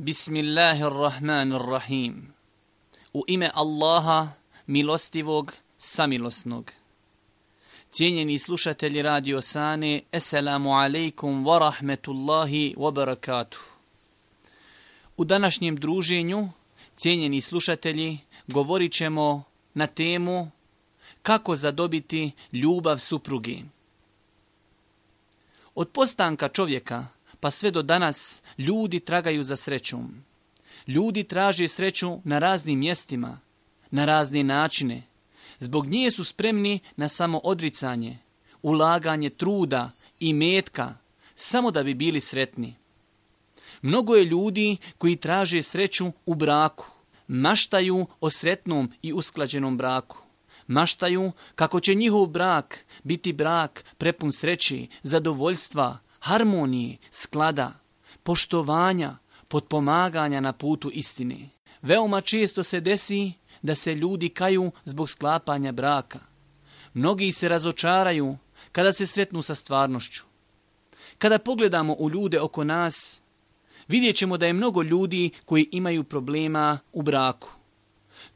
Bismillahirrahmanirrahim. U ime Allaha, milostivog, samilosnog. Cijenjeni slušatelji Radio Sane, Esselamu alaikum wa rahmetullahi wa barakatuh. U današnjem druženju, cijenjeni slušatelji, govorit ćemo na temu kako zadobiti ljubav supruge Od postanka čovjeka pa sve do danas ljudi tragaju za srećom. Ljudi traže sreću na raznim mjestima, na razne načine. Zbog nje su spremni na samo odricanje, ulaganje truda i metka, samo da bi bili sretni. Mnogo je ljudi koji traže sreću u braku, maštaju o sretnom i usklađenom braku. Maštaju kako će njihov brak biti brak prepun sreći, zadovoljstva, harmonije, sklada, poštovanja, potpomaganja na putu istine. Veoma često se desi da se ljudi kaju zbog sklapanja braka. Mnogi se razočaraju kada se sretnu sa stvarnošću. Kada pogledamo u ljude oko nas, vidjet ćemo da je mnogo ljudi koji imaju problema u braku.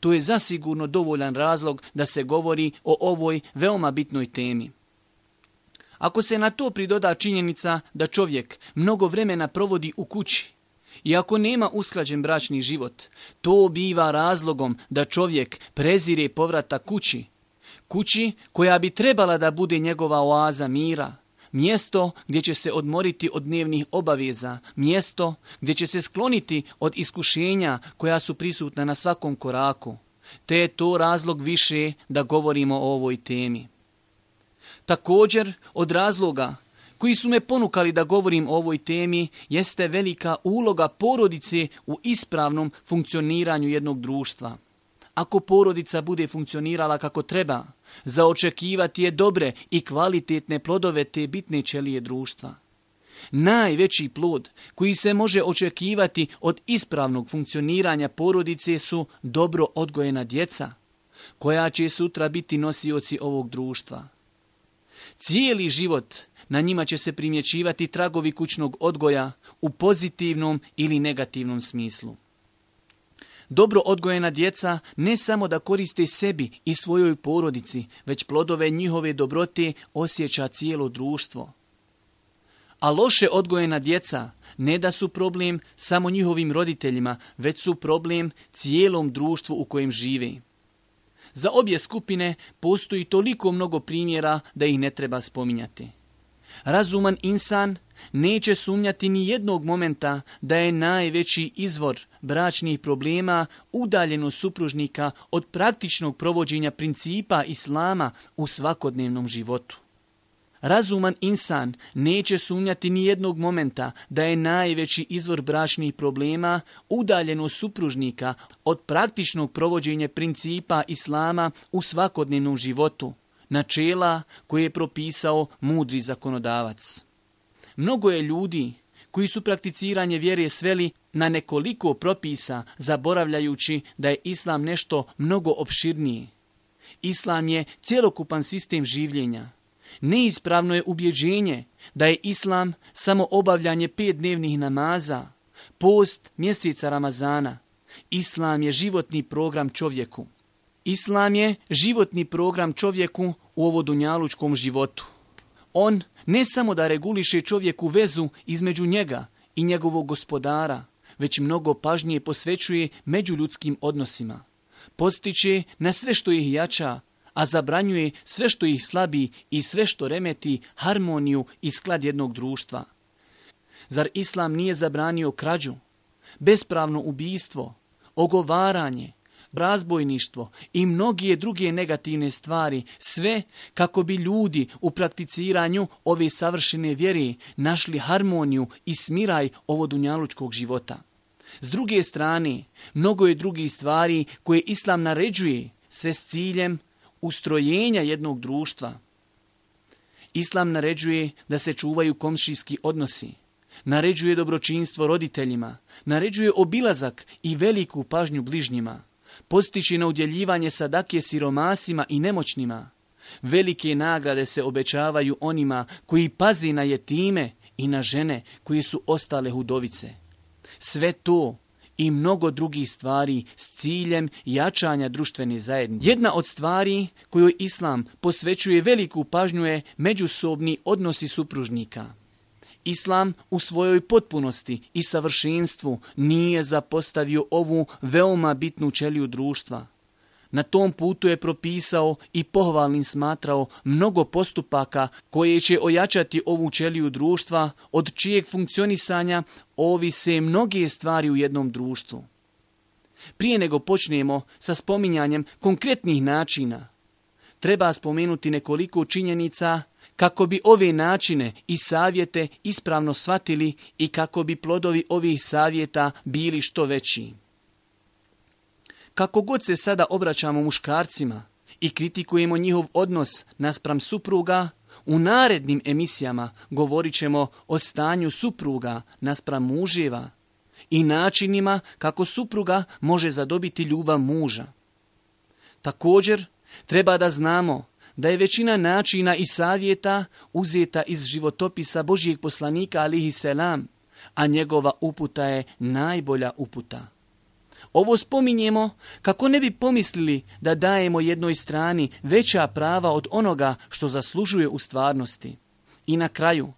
To je zasigurno dovoljan razlog da se govori o ovoj veoma bitnoj temi. Ako se na to pridoda činjenica da čovjek mnogo vremena provodi u kući i ako nema usklađen bračni život, to biva razlogom da čovjek prezire povrata kući. Kući koja bi trebala da bude njegova oaza mira, mjesto gdje će se odmoriti od dnevnih obaveza, mjesto gdje će se skloniti od iskušenja koja su prisutna na svakom koraku. Te je to razlog više da govorimo o ovoj temi. Također, od razloga koji su me ponukali da govorim o ovoj temi jeste velika uloga porodice u ispravnom funkcioniranju jednog društva. Ako porodica bude funkcionirala kako treba, zaočekivati je dobre i kvalitetne plodove te bitne ćelije društva. Najveći plod koji se može očekivati od ispravnog funkcioniranja porodice su dobro odgojena djeca, koja će sutra biti nosioci ovog društva. Cijeli život na njima će se primjećivati tragovi kućnog odgoja u pozitivnom ili negativnom smislu. Dobro odgojena djeca ne samo da koriste sebi i svojoj porodici, već plodove njihove dobrote osjeća cijelo društvo. A loše odgojena djeca ne da su problem samo njihovim roditeljima, već su problem cijelom društvu u kojem žive. Za obje skupine postoji toliko mnogo primjera da ih ne treba spominjati. Razuman insan neće sumnjati ni jednog momenta da je najveći izvor bračnih problema udaljenost supružnika od praktičnog provođenja principa islama u svakodnevnom životu. Razuman insan neće sumnjati ni jednog momenta da je najveći izvor bračnih problema udaljeno supružnika od praktičnog provođenja principa islama u svakodnevnom životu, načela koje je propisao mudri zakonodavac. Mnogo je ljudi koji su prakticiranje vjere sveli na nekoliko propisa, zaboravljajući da je islam nešto mnogo opširniji. Islam je cjelokupan sistem življenja Neispravno je ubjeđenje da je islam samo obavljanje pet dnevnih namaza, post mjeseca Ramazana. Islam je životni program čovjeku. Islam je životni program čovjeku u ovo dunjalučkom životu. On ne samo da reguliše čovjeku vezu između njega i njegovog gospodara, već mnogo pažnije posvećuje međuljudskim odnosima. Postiče na sve što ih jača, a zabranjuje sve što ih slabi i sve što remeti harmoniju i sklad jednog društva. Zar Islam nije zabranio krađu, bespravno ubijstvo, ogovaranje, razbojništvo i mnogije druge negativne stvari, sve kako bi ljudi u prakticiranju ove savršene vjeri našli harmoniju i smiraj ovo dunjalučkog života. S druge strane, mnogo je drugih stvari koje Islam naređuje, sve s ciljem ustrojenja jednog društva, Islam naređuje da se čuvaju komšijski odnosi, naređuje dobročinstvo roditeljima, naređuje obilazak i veliku pažnju bližnjima, postići na udjeljivanje sadake siromasima i nemoćnima. Velike nagrade se obećavaju onima koji pazi na jetime i na žene koje su ostale hudovice. Sve to i mnogo drugih stvari s ciljem jačanja društvene zajednice. Jedna od stvari koju Islam posvećuje veliku pažnju je međusobni odnosi supružnika. Islam u svojoj potpunosti i savršenstvu nije zapostavio ovu veoma bitnu čeliju društva – na tom putu je propisao i pohvalnim smatrao mnogo postupaka koje će ojačati ovu čeliju društva, od čijeg funkcionisanja ovise mnoge stvari u jednom društvu. Prije nego počnemo sa spominjanjem konkretnih načina, treba spomenuti nekoliko činjenica kako bi ove načine i savjete ispravno shvatili i kako bi plodovi ovih savjeta bili što veći. Kako god se sada obraćamo muškarcima i kritikujemo njihov odnos naspram supruga, u narednim emisijama govorit ćemo o stanju supruga naspram muževa i načinima kako supruga može zadobiti ljubav muža. Također, treba da znamo da je većina načina i savjeta uzeta iz životopisa Božijeg poslanika alihi selam, a njegova uputa je najbolja uputa. Ovo spominjemo kako ne bi pomislili da dajemo jednoj strani veća prava od onoga što zaslužuje u stvarnosti. I na kraju,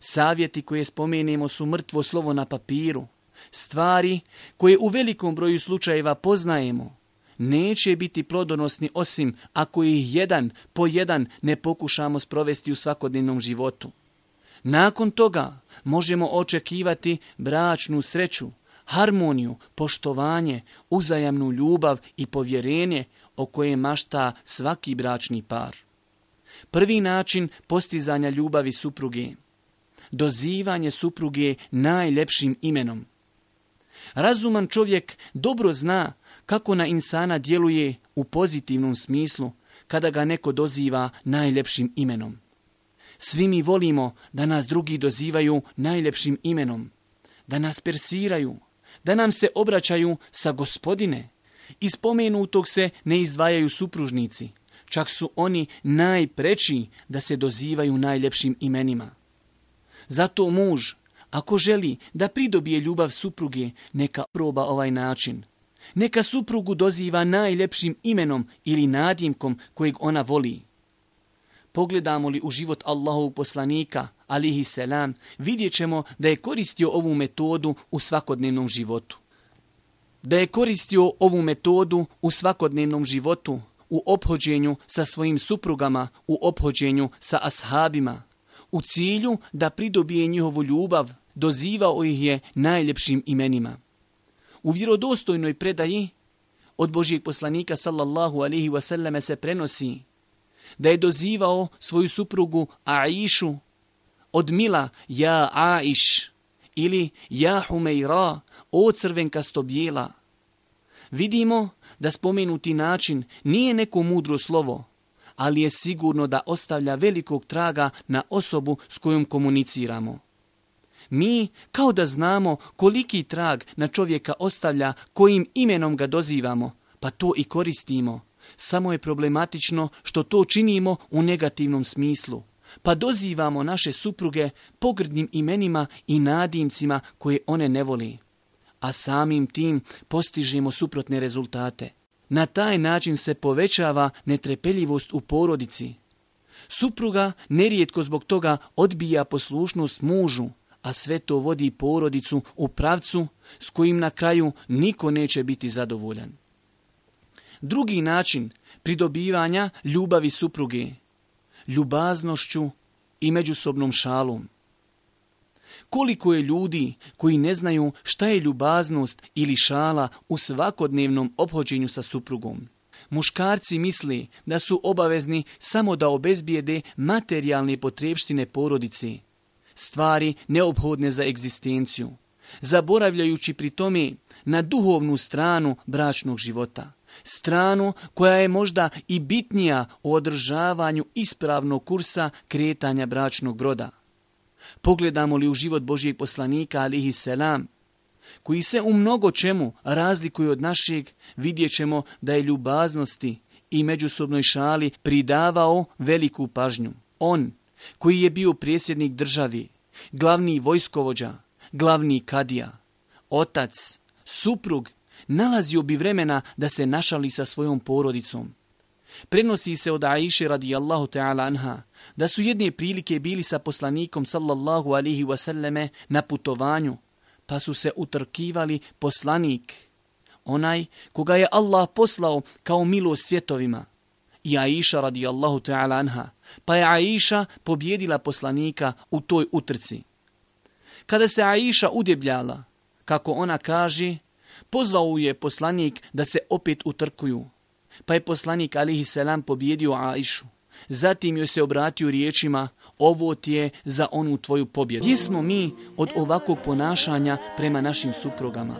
savjeti koje spomenemo su mrtvo slovo na papiru, stvari koje u velikom broju slučajeva poznajemo, neće biti plodonosni osim ako ih jedan po jedan ne pokušamo sprovesti u svakodnevnom životu. Nakon toga možemo očekivati bračnu sreću, harmoniju, poštovanje, uzajamnu ljubav i povjerenje o koje mašta svaki bračni par. Prvi način postizanja ljubavi supruge. Dozivanje supruge najljepšim imenom. Razuman čovjek dobro zna kako na insana djeluje u pozitivnom smislu kada ga neko doziva najljepšim imenom. Svi mi volimo da nas drugi dozivaju najljepšim imenom, da nas persiraju, da nam se obraćaju sa gospodine. Iz pomenutog se ne izdvajaju supružnici, čak su oni najpreći da se dozivaju najljepšim imenima. Zato muž, ako želi da pridobije ljubav supruge, neka proba ovaj način. Neka suprugu doziva najljepšim imenom ili nadimkom kojeg ona voli. Pogledamo li u život Allahovog poslanika, alihi selam, vidjet ćemo da je koristio ovu metodu u svakodnevnom životu. Da je koristio ovu metodu u svakodnevnom životu, u obhođenju sa svojim suprugama, u obhođenju sa ashabima, u cilju da pridobije njihovu ljubav, dozivao ih je najljepšim imenima. U vjerodostojnoj predaji od Božijeg poslanika sallallahu alihi wasallame se prenosi da je dozivao svoju suprugu Aišu od mila ja Aiš ili ja Humeira, o crvenkasto Vidimo da spomenuti način nije neko mudro slovo, ali je sigurno da ostavlja velikog traga na osobu s kojom komuniciramo. Mi kao da znamo koliki trag na čovjeka ostavlja kojim imenom ga dozivamo, pa to i koristimo samo je problematično što to činimo u negativnom smislu. Pa dozivamo naše supruge pogrdnim imenima i nadimcima koje one ne voli. A samim tim postižemo suprotne rezultate. Na taj način se povećava netrepeljivost u porodici. Supruga nerijetko zbog toga odbija poslušnost mužu, a sve to vodi porodicu u pravcu s kojim na kraju niko neće biti zadovoljan drugi način pridobivanja ljubavi supruge, ljubaznošću i međusobnom šalom. Koliko je ljudi koji ne znaju šta je ljubaznost ili šala u svakodnevnom obhođenju sa suprugom. Muškarci misli da su obavezni samo da obezbijede materijalne potrebštine porodici, stvari neophodne za egzistenciju, zaboravljajući pri tome na duhovnu stranu bračnog života stranu koja je možda i bitnija u održavanju ispravnog kursa kretanja bračnog broda. Pogledamo li u život Božijeg poslanika, alihi selam, koji se u mnogo čemu razlikuje od našeg, vidjet ćemo da je ljubaznosti i međusobnoj šali pridavao veliku pažnju. On, koji je bio prijesjednik državi, glavni vojskovođa, glavni kadija, otac, suprug nalazio bi vremena da se našali sa svojom porodicom. Prenosi se od aiše radijallahu ta'ala anha da su jedne prilike bili sa poslanikom sallallahu alihi wasallame na putovanju, pa su se utrkivali poslanik, onaj koga je Allah poslao kao milo svjetovima, i Aisha radijallahu ta'ala anha, pa je Aisha pobjedila poslanika u toj utrci. Kada se Aisha udebljala, kako ona kaže, pozvao je poslanik da se opet utrkuju. Pa je poslanik alihi selam pobjedio Aišu. Zatim joj se obratio riječima, ovo ti je za onu tvoju pobjedu. Gdje smo mi od ovakvog ponašanja prema našim suprugama?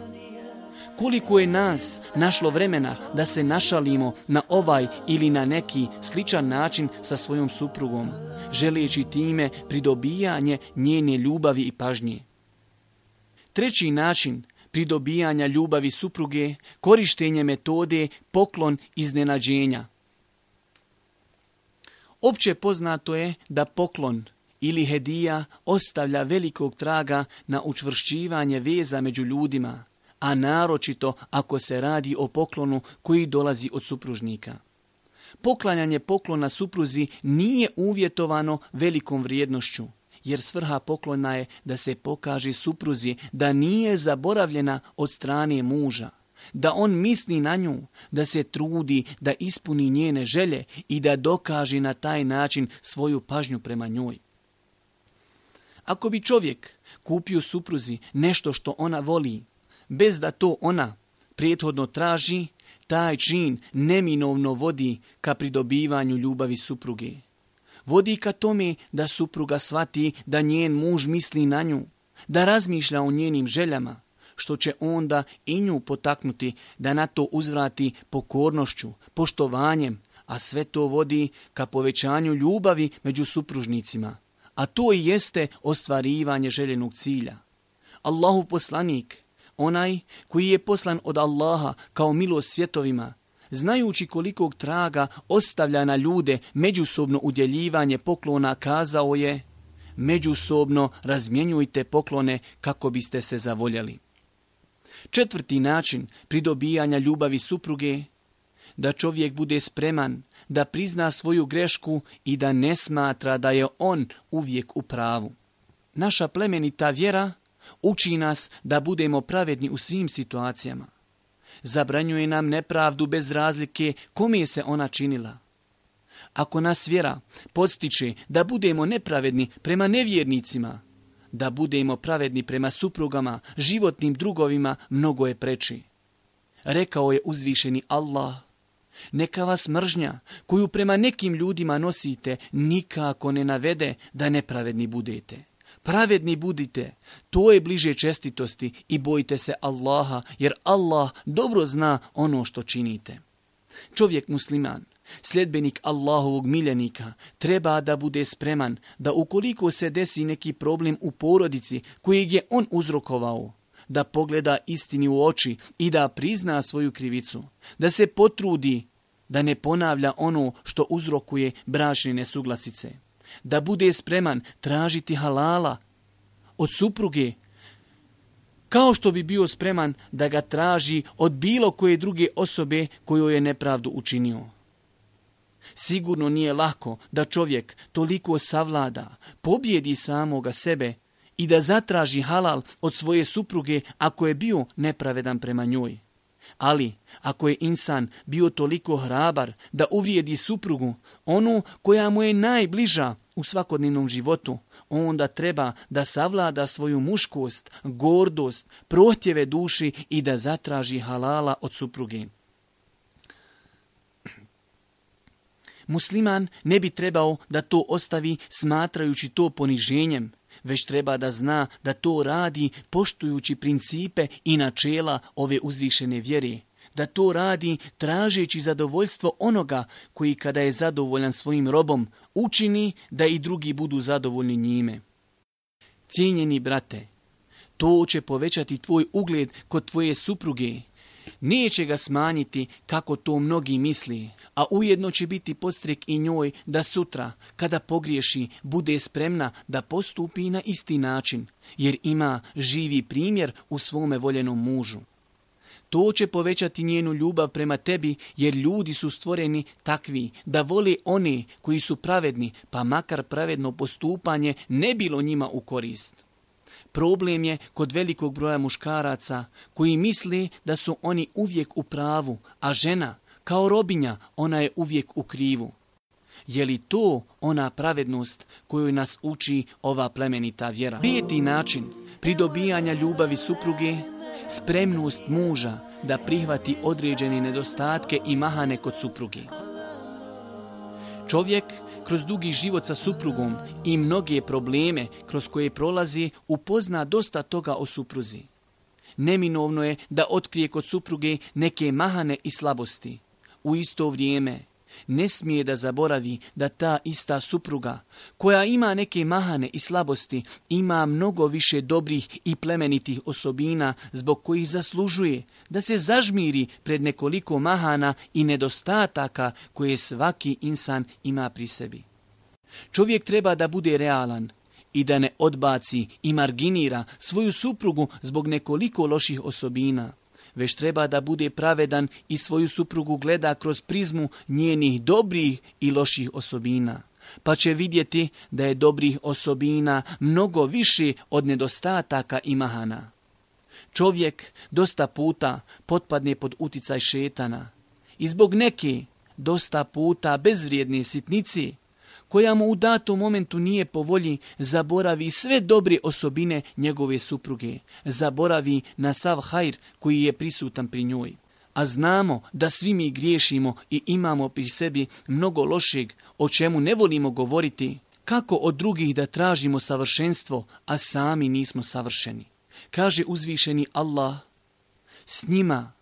Koliko je nas našlo vremena da se našalimo na ovaj ili na neki sličan način sa svojom suprugom, želeći time pridobijanje njene ljubavi i pažnje? Treći način pridobijanja ljubavi supruge, korištenje metode, poklon iznenađenja. Opće poznato je da poklon ili hedija ostavlja velikog traga na učvršćivanje veza među ljudima, a naročito ako se radi o poklonu koji dolazi od supružnika. Poklanjanje poklona supruzi nije uvjetovano velikom vrijednošću jer svrha poklona je da se pokaži supruzi da nije zaboravljena od strane muža, da on misli na nju, da se trudi da ispuni njene želje i da dokaži na taj način svoju pažnju prema njoj. Ako bi čovjek kupio supruzi nešto što ona voli, bez da to ona prethodno traži, taj čin neminovno vodi ka pridobivanju ljubavi supruge vodi ka tome da supruga svati da njen muž misli na nju, da razmišlja o njenim željama, što će onda i nju potaknuti da na to uzvrati pokornošću, poštovanjem, a sve to vodi ka povećanju ljubavi među supružnicima. A to i jeste ostvarivanje željenog cilja. Allahu poslanik, onaj koji je poslan od Allaha kao milost svjetovima, znajući kolikog traga ostavlja na ljude međusobno udjeljivanje poklona, kazao je međusobno razmjenjujte poklone kako biste se zavoljeli. Četvrti način pridobijanja ljubavi supruge da čovjek bude spreman, da prizna svoju grešku i da ne smatra da je on uvijek u pravu. Naša plemenita vjera uči nas da budemo pravedni u svim situacijama zabranjuje nam nepravdu bez razlike kom je se ona činila. Ako nas vjera postiče da budemo nepravedni prema nevjernicima, da budemo pravedni prema suprugama, životnim drugovima, mnogo je preči. Rekao je uzvišeni Allah, neka vas mržnja koju prema nekim ljudima nosite nikako ne navede da nepravedni budete. Pravedni budite, to je bliže čestitosti i bojite se Allaha, jer Allah dobro zna ono što činite. Čovjek musliman, sljedbenik Allahovog miljenika, treba da bude spreman da ukoliko se desi neki problem u porodici kojeg je on uzrokovao, da pogleda istini u oči i da prizna svoju krivicu, da se potrudi da ne ponavlja ono što uzrokuje bračne nesuglasice da bude spreman tražiti halala od supruge, kao što bi bio spreman da ga traži od bilo koje druge osobe koju je nepravdu učinio. Sigurno nije lako da čovjek toliko savlada, pobjedi samoga sebe i da zatraži halal od svoje supruge ako je bio nepravedan prema njoj. Ali, ako je insan bio toliko hrabar da uvrijedi suprugu, onu koja mu je najbliža, u svakodnevnom životu, onda treba da savlada svoju muškost, gordost, protjeve duši i da zatraži halala od supruge. Musliman ne bi trebao da to ostavi smatrajući to poniženjem, već treba da zna da to radi poštujući principe i načela ove uzvišene vjere da to radi tražeći zadovoljstvo onoga koji kada je zadovoljan svojim robom učini da i drugi budu zadovoljni njime. Cijenjeni brate, to će povećati tvoj ugled kod tvoje supruge. Neće ga smanjiti kako to mnogi misli, a ujedno će biti postrek i njoj da sutra, kada pogriješi, bude spremna da postupi na isti način, jer ima živi primjer u svome voljenom mužu. To će povećati njenu ljubav prema tebi jer ljudi su stvoreni takvi da vole one koji su pravedni pa makar pravedno postupanje ne bilo njima u korist. Problem je kod velikog broja muškaraca koji misle da su oni uvijek u pravu, a žena kao robinja ona je uvijek u krivu. Je li to ona pravednost koju nas uči ova plemenita vjera? Peti način pridobijanja ljubavi supruge spremnost muža da prihvati određene nedostatke i mahane kod supruge. Čovjek kroz dugi život sa suprugom i mnoge probleme kroz koje prolazi upozna dosta toga o supruzi. Neminovno je da otkrije kod supruge neke mahane i slabosti. U isto vrijeme ne smije da zaboravi da ta ista supruga, koja ima neke mahane i slabosti, ima mnogo više dobrih i plemenitih osobina zbog kojih zaslužuje da se zažmiri pred nekoliko mahana i nedostataka koje svaki insan ima pri sebi. Čovjek treba da bude realan i da ne odbaci i marginira svoju suprugu zbog nekoliko loših osobina već treba da bude pravedan i svoju suprugu gleda kroz prizmu njenih dobrih i loših osobina. Pa će vidjeti da je dobrih osobina mnogo više od nedostataka i mahana. Čovjek dosta puta potpadne pod uticaj šetana i zbog neke dosta puta bezvrijedne sitnici koja mu u datom momentu nije po volji, zaboravi sve dobre osobine njegove supruge, zaboravi na sav hajr koji je prisutan pri njoj. A znamo da svi mi griješimo i imamo pri sebi mnogo lošeg, o čemu ne volimo govoriti, kako od drugih da tražimo savršenstvo, a sami nismo savršeni. Kaže uzvišeni Allah, s njima,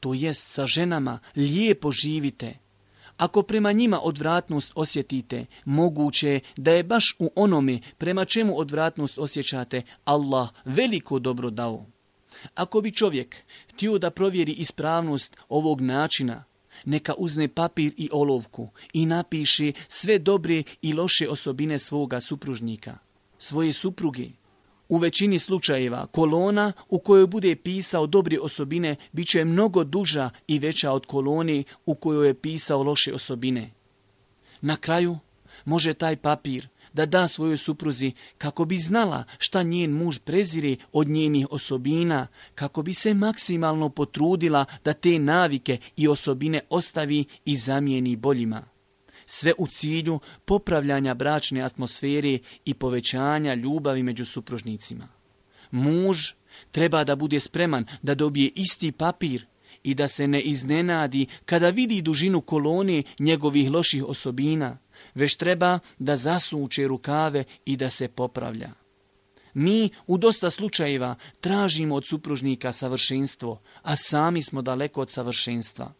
to jest sa ženama, lijepo živite, ako prema njima odvratnost osjetite, moguće je da je baš u onome prema čemu odvratnost osjećate Allah veliko dobro dao. Ako bi čovjek htio da provjeri ispravnost ovog načina, neka uzme papir i olovku i napiše sve dobre i loše osobine svoga supružnika, svoje supruge, u većini slučajeva kolona u kojoj bude pisao dobri osobine bit će mnogo duža i veća od koloni u kojoj je pisao loše osobine. Na kraju može taj papir da da svojoj supruzi kako bi znala šta njen muž preziri od njenih osobina, kako bi se maksimalno potrudila da te navike i osobine ostavi i zamijeni boljima sve u cilju popravljanja bračne atmosfere i povećanja ljubavi među supružnicima. Muž treba da bude spreman da dobije isti papir i da se ne iznenadi kada vidi dužinu kolone njegovih loših osobina, već treba da zasuče rukave i da se popravlja. Mi u dosta slučajeva tražimo od supružnika savršenstvo, a sami smo daleko od savršenstva.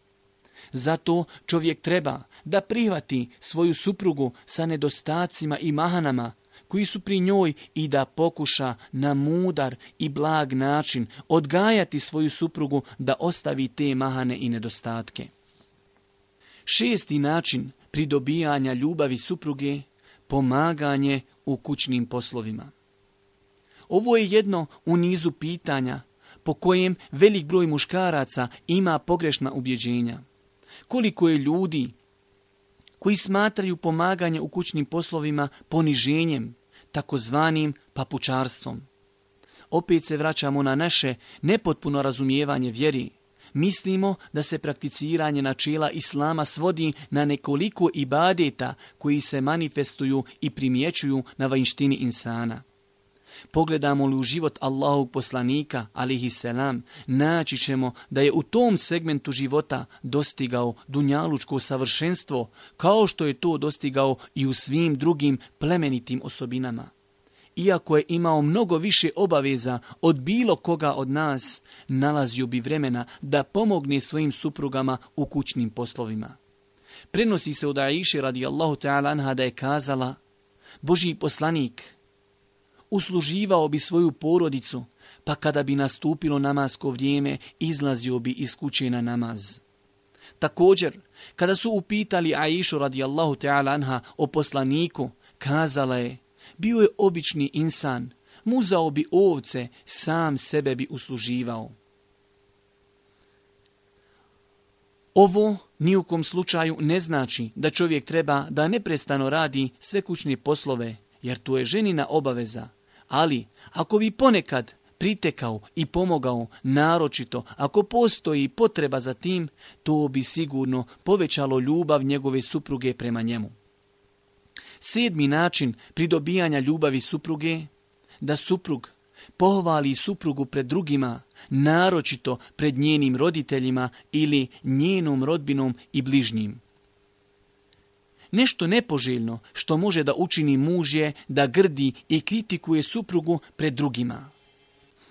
Zato čovjek treba da prihvati svoju suprugu sa nedostacima i mahanama koji su pri njoj i da pokuša na mudar i blag način odgajati svoju suprugu da ostavi te mahane i nedostatke. Šesti način pridobijanja ljubavi supruge pomaganje u kućnim poslovima. Ovo je jedno u nizu pitanja po kojem velik broj muškaraca ima pogrešna ubjeđenja koliko je ljudi koji smatraju pomaganje u kućnim poslovima poniženjem, takozvanim papučarstvom. Opet se vraćamo na naše nepotpuno razumijevanje vjeri. Mislimo da se prakticiranje načela islama svodi na nekoliko ibadeta koji se manifestuju i primjećuju na vanjštini insana pogledamo li u život Allahog poslanika, alihi selam, naći ćemo da je u tom segmentu života dostigao dunjalučko savršenstvo, kao što je to dostigao i u svim drugim plemenitim osobinama. Iako je imao mnogo više obaveza od bilo koga od nas, nalazio bi vremena da pomogne svojim suprugama u kućnim poslovima. Prenosi se od Aiše radijallahu ta'ala anha da je kazala Boži poslanik, usluživao bi svoju porodicu, pa kada bi nastupilo namasko vrijeme, izlazio bi iz kuće na namaz. Također, kada su upitali Aishu radijallahu ta'ala anha o poslaniku, kazala je, bio je obični insan, muzao bi ovce, sam sebe bi usluživao. Ovo ni u slučaju ne znači da čovjek treba da neprestano radi sve kućne poslove, jer to je ženina obaveza. Ali, ako bi ponekad pritekao i pomogao naročito, ako postoji potreba za tim, to bi sigurno povećalo ljubav njegove supruge prema njemu. Sedmi način pridobijanja ljubavi supruge, da suprug pohvali suprugu pred drugima, naročito pred njenim roditeljima ili njenom rodbinom i bližnjim. Nešto nepoželjno što može da učini muž da grdi i kritikuje suprugu pred drugima.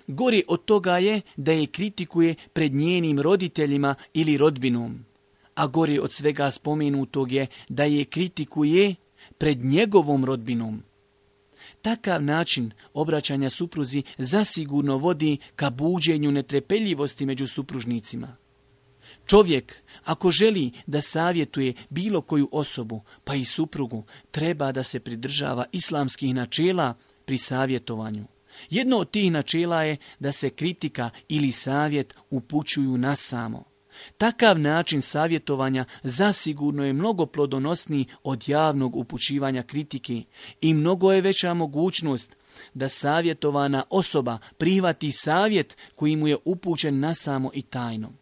Gori od toga je da je kritikuje pred njenim roditeljima ili rodbinom. A gori od svega spomenutog je da je kritikuje pred njegovom rodbinom. Takav način obraćanja supruzi zasigurno vodi ka buđenju netrepeljivosti među supružnicima. Čovjek ako želi da savjetuje bilo koju osobu, pa i suprugu, treba da se pridržava islamskih načela pri savjetovanju. Jedno od tih načela je da se kritika ili savjet upućuju na samo. Takav način savjetovanja zasigurno je mnogo plodonosniji od javnog upućivanja kritike i mnogo je veća mogućnost da savjetovana osoba prihvati savjet koji mu je upućen na samo i tajnom.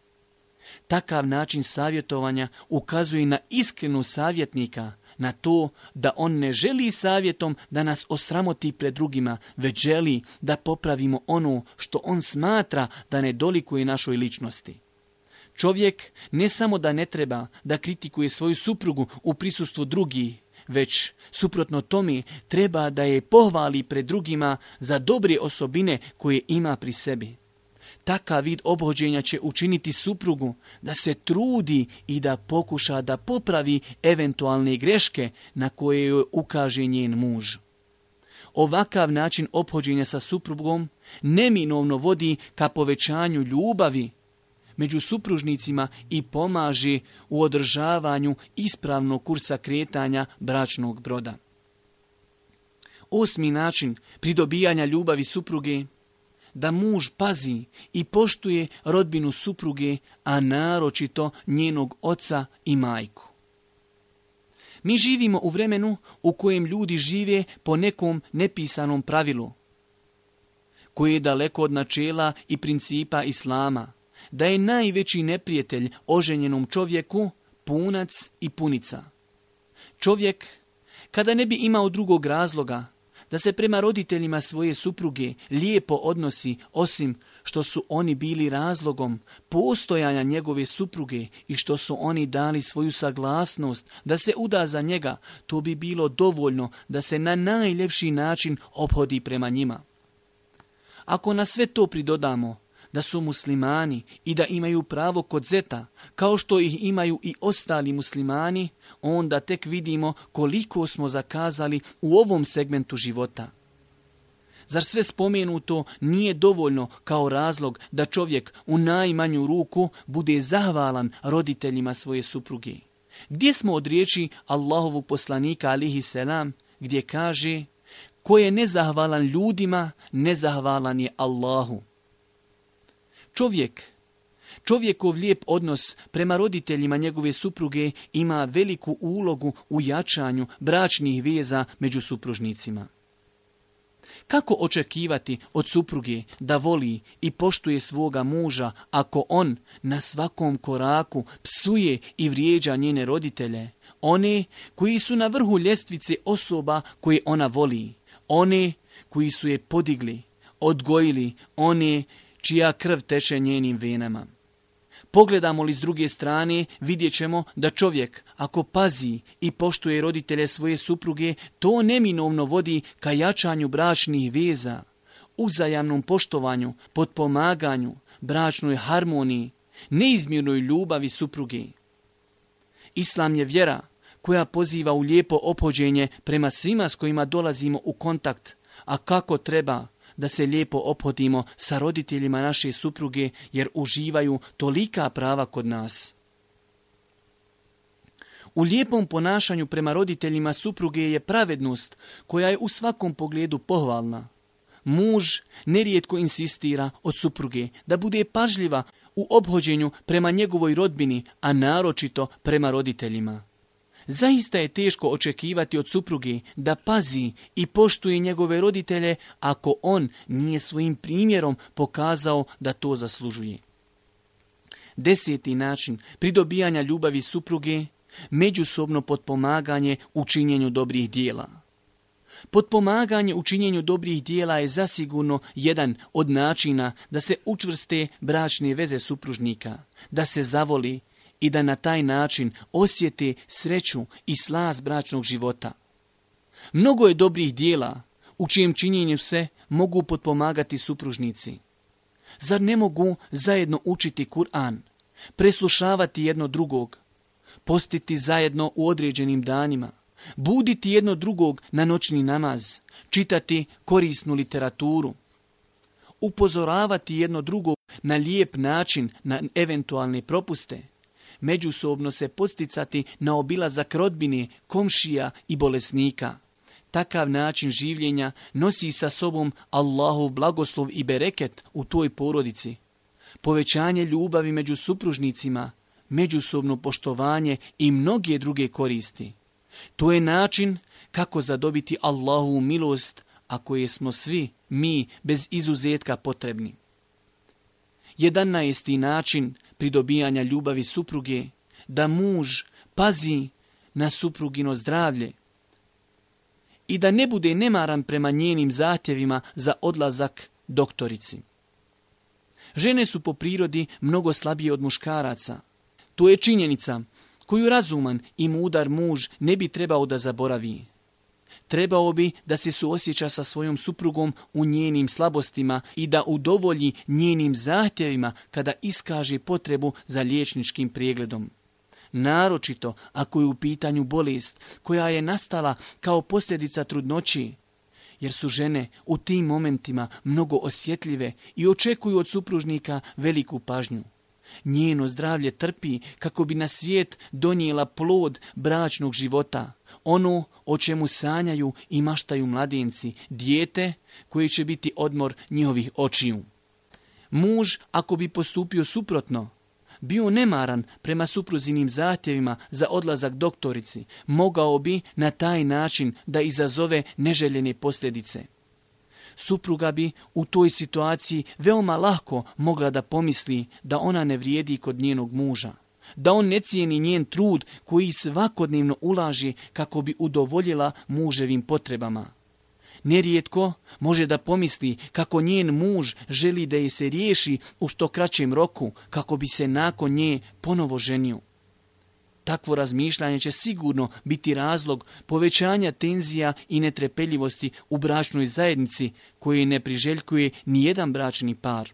Takav način savjetovanja ukazuje na iskrenu savjetnika, na to da on ne želi savjetom da nas osramoti pred drugima, već želi da popravimo ono što on smatra da ne dolikuje našoj ličnosti. Čovjek ne samo da ne treba da kritikuje svoju suprugu u prisustvu drugih, već suprotno tome treba da je pohvali pred drugima za dobre osobine koje ima pri sebi. Takav vid obhođenja će učiniti suprugu da se trudi i da pokuša da popravi eventualne greške na koje joj ukaže njen muž. Ovakav način obhođenja sa suprugom neminovno vodi ka povećanju ljubavi među supružnicima i pomaže u održavanju ispravnog kursa kretanja bračnog broda. Osmi način pridobijanja ljubavi supruge – da muž pazi i poštuje rodbinu supruge, a naročito njenog oca i majku. Mi živimo u vremenu u kojem ljudi žive po nekom nepisanom pravilu, koje je daleko od načela i principa islama, da je najveći neprijatelj oženjenom čovjeku punac i punica. Čovjek, kada ne bi imao drugog razloga, da se prema roditeljima svoje supruge lijepo odnosi, osim što su oni bili razlogom postojanja njegove supruge i što su oni dali svoju saglasnost da se uda za njega, to bi bilo dovoljno da se na najljepši način obhodi prema njima. Ako na sve to pridodamo da su muslimani i da imaju pravo kod zeta, kao što ih imaju i ostali muslimani, onda tek vidimo koliko smo zakazali u ovom segmentu života. Zar sve spomenuto nije dovoljno kao razlog da čovjek u najmanju ruku bude zahvalan roditeljima svoje supruge? Gdje smo od riječi Allahovog poslanika alihi selam gdje kaže ko je nezahvalan ljudima, nezahvalan je Allahu. Čovjek Čovjekov lijep odnos prema roditeljima njegove supruge ima veliku ulogu u jačanju bračnih veza među supružnicima. Kako očekivati od supruge da voli i poštuje svoga muža ako on na svakom koraku psuje i vrijeđa njene roditelje, one koji su na vrhu ljestvice osoba koje ona voli, one koji su je podigli, odgojili, one čija krv teše njenim venama. Pogledamo li s druge strane, vidjet ćemo da čovjek, ako pazi i poštuje roditelje svoje supruge, to neminovno vodi ka jačanju bračnih veza, uzajamnom poštovanju, potpomaganju, bračnoj harmoniji, neizmjernoj ljubavi supruge. Islam je vjera koja poziva u lijepo opođenje prema svima s kojima dolazimo u kontakt, a kako treba, da se lijepo ophodimo sa roditeljima naše supruge jer uživaju tolika prava kod nas. U lijepom ponašanju prema roditeljima supruge je pravednost koja je u svakom pogledu pohvalna. Muž nerijetko insistira od supruge da bude pažljiva u obhođenju prema njegovoj rodbini, a naročito prema roditeljima. Zaista je teško očekivati od supruge da pazi i poštuje njegove roditelje ako on nije svojim primjerom pokazao da to zaslužuje. Deseti način pridobijanja ljubavi supruge međusobno potpomaganje u činjenju dobrih dijela. Potpomaganje u činjenju dobrih dijela je zasigurno jedan od načina da se učvrste bračne veze supružnika, da se zavoli, i da na taj način osjete sreću i slaz bračnog života. Mnogo je dobrih dijela u čijem činjenju se mogu potpomagati supružnici. Zar ne mogu zajedno učiti Kur'an, preslušavati jedno drugog, postiti zajedno u određenim danima, buditi jedno drugog na noćni namaz, čitati korisnu literaturu, upozoravati jedno drugo na lijep način na eventualne propuste, međusobno se posticati na obilazak rodbine, komšija i bolesnika. Takav način življenja nosi sa sobom Allahov blagoslov i bereket u toj porodici. Povećanje ljubavi među supružnicima, međusobno poštovanje i mnoge druge koristi. To je način kako zadobiti Allahu milost, a koje smo svi, mi, bez izuzetka potrebni. Jedanaesti način pridobijanja ljubavi supruge, da muž pazi na suprugino zdravlje i da ne bude nemaran prema njenim zahtjevima za odlazak doktorici. Žene su po prirodi mnogo slabije od muškaraca. To je činjenica koju razuman i mudar muž ne bi trebao da zaboravi trebao bi da se suosjeća sa svojom suprugom u njenim slabostima i da udovolji njenim zahtjevima kada iskaže potrebu za liječničkim pregledom. Naročito ako je u pitanju bolest koja je nastala kao posljedica trudnoći, jer su žene u tim momentima mnogo osjetljive i očekuju od supružnika veliku pažnju. Njeno zdravlje trpi kako bi na svijet donijela plod bračnog života, ono o čemu sanjaju i maštaju mladinci, dijete koji će biti odmor njihovih očiju. Muž, ako bi postupio suprotno, bio nemaran prema supruzinim zahtjevima za odlazak doktorici, mogao bi na taj način da izazove neželjene posljedice supruga bi u toj situaciji veoma lahko mogla da pomisli da ona ne vrijedi kod njenog muža, da on ne cijeni njen trud koji svakodnevno ulaži kako bi udovoljila muževim potrebama. Nerijetko može da pomisli kako njen muž želi da je se riješi u što kraćem roku kako bi se nakon nje ponovo ženio. Takvo razmišljanje će sigurno biti razlog povećanja tenzija i netrepeljivosti u bračnoj zajednici koje ne priželjkuje ni jedan bračni par.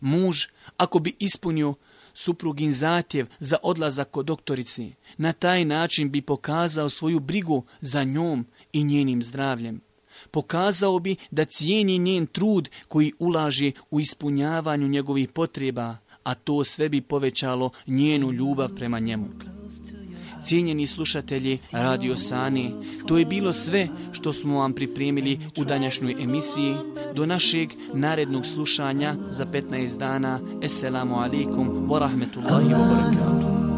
Muž, ako bi ispunio suprugin zatjev za odlazak kod doktorici, na taj način bi pokazao svoju brigu za njom i njenim zdravljem. Pokazao bi da cijeni njen trud koji ulaži u ispunjavanju njegovih potreba, a to sve bi povećalo njenu ljubav prema njemu. Cijenjeni slušatelji Radio Sani, to je bilo sve što smo vam pripremili u današnjoj emisiji. Do našeg narednog slušanja za 15 dana. Esselamu alaikum wa rahmetullahi wa barakatuh.